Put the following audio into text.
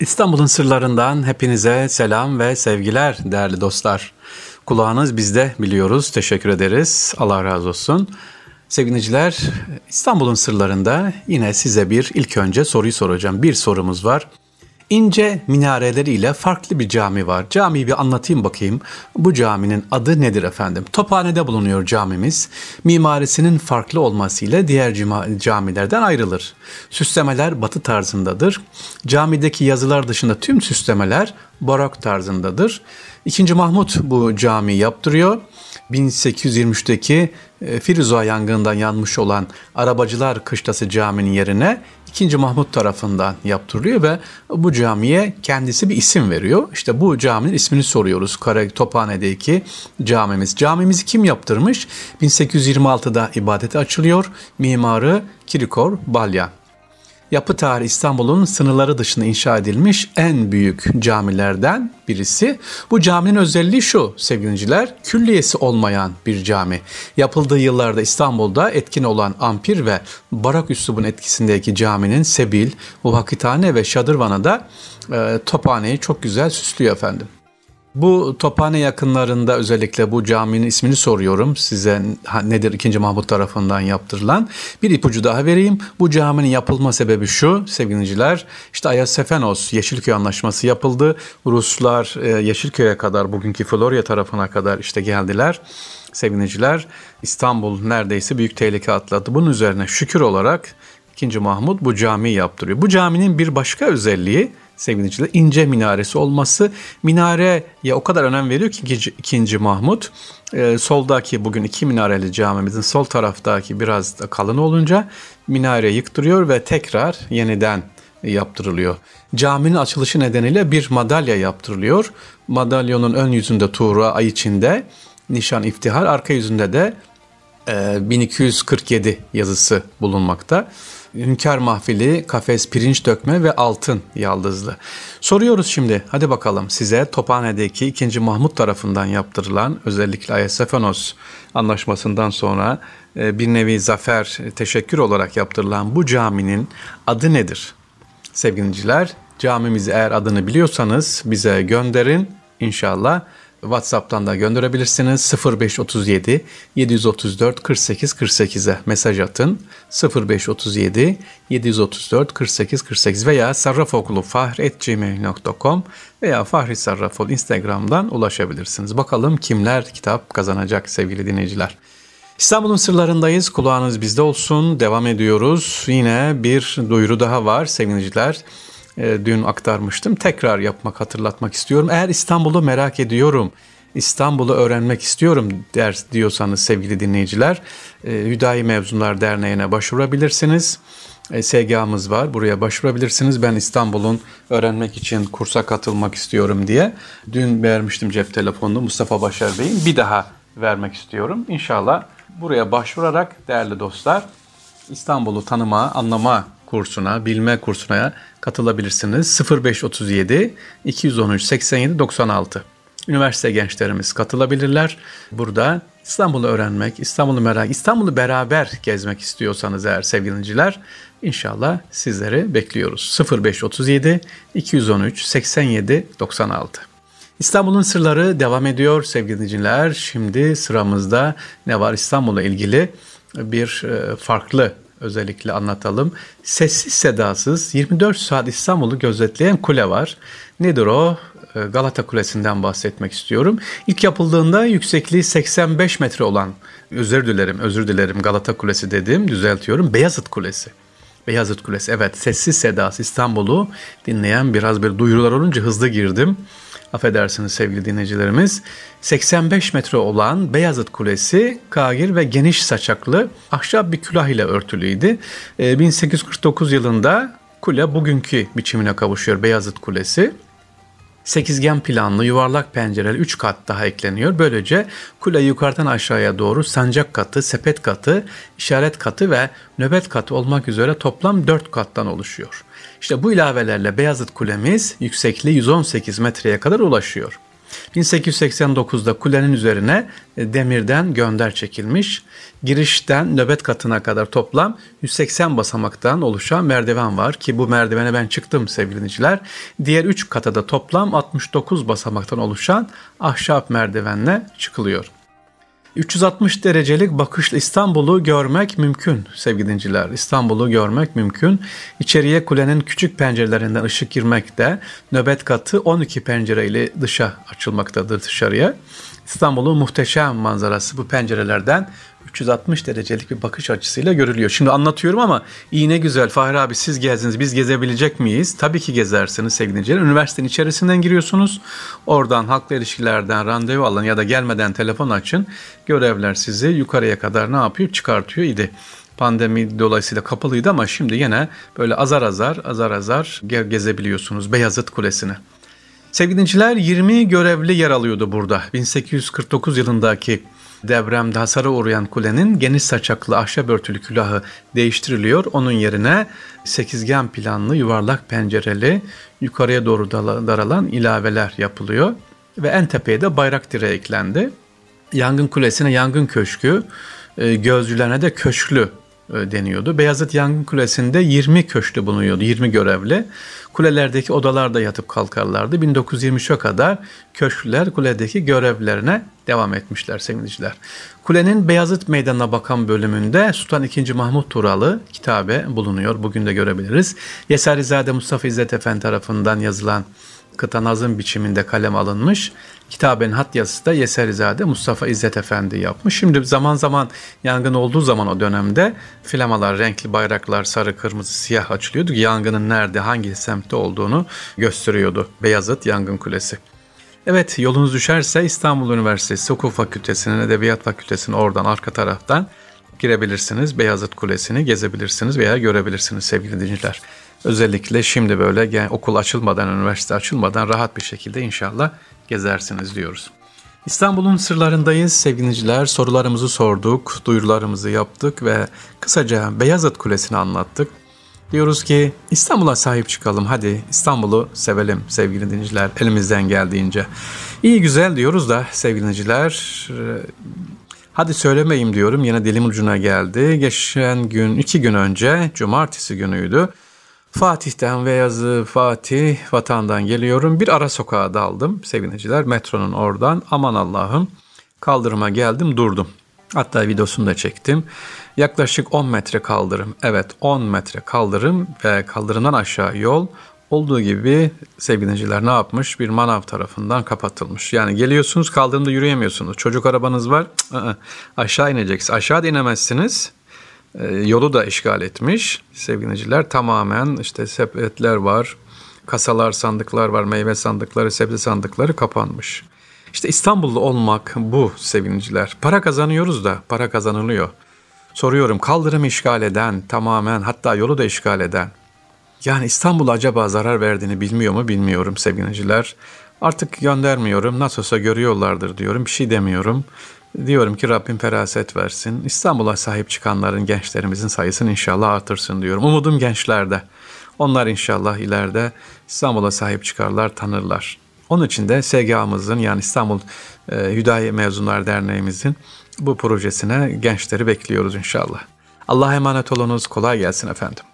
İstanbul'un sırlarından hepinize selam ve sevgiler değerli dostlar. Kulağınız bizde biliyoruz. Teşekkür ederiz. Allah razı olsun. Sevgiliciler İstanbul'un sırlarında yine size bir ilk önce soruyu soracağım. Bir sorumuz var. İnce minareleriyle farklı bir cami var. Camiyi bir anlatayım bakayım. Bu caminin adı nedir efendim? Tophane'de bulunuyor camimiz. Mimarisinin farklı olmasıyla diğer camilerden ayrılır. Süslemeler batı tarzındadır. Camideki yazılar dışında tüm süslemeler barok tarzındadır. İkinci Mahmut bu camiyi yaptırıyor. 1823'teki e, Firuza yangından yanmış olan Arabacılar Kışlası Camii'nin yerine 2. Mahmut tarafından yaptırılıyor ve bu camiye kendisi bir isim veriyor. İşte bu caminin ismini soruyoruz. Kara Tophane'deki camimiz. Camimizi kim yaptırmış? 1826'da ibadete açılıyor. Mimarı Kirikor Balyan. Yapı tarihi İstanbul'un sınırları dışında inşa edilmiş en büyük camilerden birisi. Bu caminin özelliği şu sevgiliciler, külliyesi olmayan bir cami. Yapıldığı yıllarda İstanbul'da etkin olan ampir ve barak üslubun etkisindeki caminin Sebil, Muvakkitane ve Şadırvan'a da e, tophaneyi çok güzel süslüyor efendim. Bu Tophane yakınlarında özellikle bu caminin ismini soruyorum size nedir 2. Mahmut tarafından yaptırılan. Bir ipucu daha vereyim. Bu caminin yapılma sebebi şu sevgiliciler. İşte Ayasofenos Yeşilköy Anlaşması yapıldı. Ruslar e, Yeşilköy'e kadar bugünkü Florya tarafına kadar işte geldiler sevgiliciler. İstanbul neredeyse büyük tehlike atladı. Bunun üzerine şükür olarak 2. Mahmut bu camiyi yaptırıyor. Bu caminin bir başka özelliği sevgili ince minaresi olması minareye o kadar önem veriyor ki ikinci, ikinci Mahmut e, soldaki bugün iki minareli camimizin sol taraftaki biraz da kalın olunca minare yıktırıyor ve tekrar yeniden yaptırılıyor. Caminin açılışı nedeniyle bir madalya yaptırılıyor. Madalyonun ön yüzünde Tuğra ay içinde nişan iftihar arka yüzünde de e, 1247 yazısı bulunmakta. Hünkar Mahfili, Kafes Pirinç Dökme ve Altın Yaldızlı. Soruyoruz şimdi hadi bakalım size Tophane'deki 2. Mahmut tarafından yaptırılan özellikle Ayasofenos anlaşmasından sonra e, bir nevi zafer teşekkür olarak yaptırılan bu caminin adı nedir? Sevgiliciler camimizi eğer adını biliyorsanız bize gönderin inşallah. WhatsApp'tan da gönderebilirsiniz. 0537 734 48 48'e mesaj atın. 0537 734 48 48 veya sarrafokulu.fahr.gmail.com veya Fahri Sarrafol Instagram'dan ulaşabilirsiniz. Bakalım kimler kitap kazanacak sevgili dinleyiciler. İstanbul'un sırlarındayız. Kulağınız bizde olsun. Devam ediyoruz. Yine bir duyuru daha var sevgiliciler e, dün aktarmıştım. Tekrar yapmak, hatırlatmak istiyorum. Eğer İstanbul'u merak ediyorum, İstanbul'u öğrenmek istiyorum der diyorsanız sevgili dinleyiciler, e, Hüdayi Mevzunlar Derneği'ne başvurabilirsiniz. E, SGA'mız var. Buraya başvurabilirsiniz. Ben İstanbul'un öğrenmek için kursa katılmak istiyorum diye. Dün vermiştim cep telefonunu Mustafa Başar Bey'in. Bir daha vermek istiyorum. İnşallah buraya başvurarak değerli dostlar İstanbul'u tanıma, anlama kursuna, bilme kursuna katılabilirsiniz. 0537 213 87 96. Üniversite gençlerimiz katılabilirler. Burada İstanbul'u öğrenmek, İstanbul'u merak, İstanbul'u beraber gezmek istiyorsanız eğer sevgiliciler inşallah sizleri bekliyoruz. 0537 213 87 96. İstanbul'un sırları devam ediyor sevgili dinleyiciler. Şimdi sıramızda ne var İstanbul'la ilgili bir e, farklı özellikle anlatalım. Sessiz sedasız 24 saat İstanbul'u gözetleyen kule var. Nedir o? Ee, Galata Kulesi'nden bahsetmek istiyorum. İlk yapıldığında yüksekliği 85 metre olan, özür dilerim, özür dilerim Galata Kulesi dedim, düzeltiyorum. Beyazıt Kulesi. Beyazıt Kulesi, evet sessiz sedası İstanbul'u dinleyen biraz bir duyurular olunca hızlı girdim affedersiniz sevgili dinleyicilerimiz. 85 metre olan Beyazıt Kulesi kagir ve geniş saçaklı ahşap bir külah ile örtülüydü. 1849 ee, yılında kule bugünkü biçimine kavuşuyor Beyazıt Kulesi. Sekizgen planlı yuvarlak pencereli 3 kat daha ekleniyor. Böylece kule yukarıdan aşağıya doğru sancak katı, sepet katı, işaret katı ve nöbet katı olmak üzere toplam 4 kattan oluşuyor. İşte bu ilavelerle Beyazıt Kulemiz yüksekliği 118 metreye kadar ulaşıyor. 1889'da kulenin üzerine e, demirden gönder çekilmiş. Girişten nöbet katına kadar toplam 180 basamaktan oluşan merdiven var ki bu merdivene ben çıktım sevgili dinleyiciler. Diğer 3 kata da toplam 69 basamaktan oluşan ahşap merdivenle çıkılıyor. 360 derecelik bakışla İstanbul'u görmek mümkün sevgili dinciler. İstanbul'u görmek mümkün. İçeriye kulenin küçük pencerelerinden ışık girmekte. Nöbet katı 12 pencereyle dışa açılmaktadır dışarıya. İstanbul'un muhteşem manzarası bu pencerelerden 360 derecelik bir bakış açısıyla görülüyor. Şimdi anlatıyorum ama iyi ne güzel Fahri abi siz gezdiniz biz gezebilecek miyiz? Tabii ki gezersiniz sevgili dinleyiciler. Üniversitenin içerisinden giriyorsunuz. Oradan halkla ilişkilerden randevu alın ya da gelmeden telefon açın. Görevler sizi yukarıya kadar ne yapıyor? Çıkartıyor idi. Pandemi dolayısıyla kapalıydı ama şimdi yine böyle azar azar azar azar gezebiliyorsunuz Beyazıt Kulesi'ni. Sevgili dinleyiciler 20 görevli yer alıyordu burada. 1849 yılındaki depremde hasara uğrayan kulenin geniş saçaklı ahşap örtülü külahı değiştiriliyor. Onun yerine sekizgen planlı yuvarlak pencereli yukarıya doğru daralan ilaveler yapılıyor. Ve en tepeye de bayrak direği eklendi. Yangın kulesine yangın köşkü, e, gözcülerine de köşklü deniyordu. Beyazıt Yangın Kulesi'nde 20 köşkü bulunuyordu, 20 görevli. Kulelerdeki odalarda yatıp kalkarlardı. 1923'e kadar köşkler kuledeki görevlerine devam etmişler sevgiliciler. Kulenin Beyazıt Meydanı'na bakan bölümünde Sultan II. Mahmut Turalı kitabe bulunuyor. Bugün de görebiliriz. Yeserizade Mustafa İzzet Efendi tarafından yazılan kıta nazım biçiminde kalem alınmış. Kitabenin hat yazısı da Yeserizade Mustafa İzzet Efendi yapmış. Şimdi zaman zaman yangın olduğu zaman o dönemde flamalar, renkli bayraklar sarı, kırmızı, siyah açılıyordu. Yangının nerede, hangi semtte olduğunu gösteriyordu Beyazıt Yangın Kulesi. Evet yolunuz düşerse İstanbul Üniversitesi Hukuk Fakültesi'nin, Edebiyat Fakültesi'nin oradan arka taraftan girebilirsiniz. Beyazıt Kulesi'ni gezebilirsiniz veya görebilirsiniz sevgili dinleyiciler. Özellikle şimdi böyle yani okul açılmadan, üniversite açılmadan rahat bir şekilde inşallah gezersiniz diyoruz. İstanbul'un sırlarındayız sevgiliciler. Sorularımızı sorduk, duyurularımızı yaptık ve kısaca Beyazıt Kulesi'ni anlattık. Diyoruz ki İstanbul'a sahip çıkalım. Hadi İstanbul'u sevelim sevgili dinleyiciler elimizden geldiğince. İyi güzel diyoruz da sevgili dinleyiciler. Hadi söylemeyeyim diyorum yine dilim ucuna geldi. Geçen gün iki gün önce cumartesi günüydü. Fatih'ten ve yazı Fatih vatandan geliyorum. Bir ara sokağa daldım sevgiliciler metronun oradan. Aman Allah'ım kaldırıma geldim durdum. Hatta videosunu da çektim. Yaklaşık 10 metre kaldırım. Evet 10 metre kaldırım ve kaldırımdan aşağı yol olduğu gibi sevgiliciler ne yapmış? Bir manav tarafından kapatılmış. Yani geliyorsunuz kaldırımda yürüyemiyorsunuz. Çocuk arabanız var. Cık, ı-ı. aşağı ineceksiniz. Aşağı inemezsiniz. E, yolu da işgal etmiş sevgiliciler. Tamamen işte sepetler var, kasalar, sandıklar var, meyve sandıkları, sebze sandıkları kapanmış. İşte İstanbul'da olmak bu sevgiliciler. Para kazanıyoruz da para kazanılıyor. Soruyorum kaldırımı işgal eden, tamamen hatta yolu da işgal eden. Yani İstanbul acaba zarar verdiğini bilmiyor mu bilmiyorum sevgiliciler. Artık göndermiyorum. Nasılsa görüyorlardır diyorum. Bir şey demiyorum. Diyorum ki Rabbim feraset versin. İstanbul'a sahip çıkanların, gençlerimizin sayısını inşallah artırsın diyorum. Umudum gençlerde. Onlar inşallah ileride İstanbul'a sahip çıkarlar, tanırlar. Onun için de SGA'mızın yani İstanbul e, Hüdayi Mezunlar Derneğimizin bu projesine gençleri bekliyoruz inşallah. Allah'a emanet olunuz. Kolay gelsin efendim.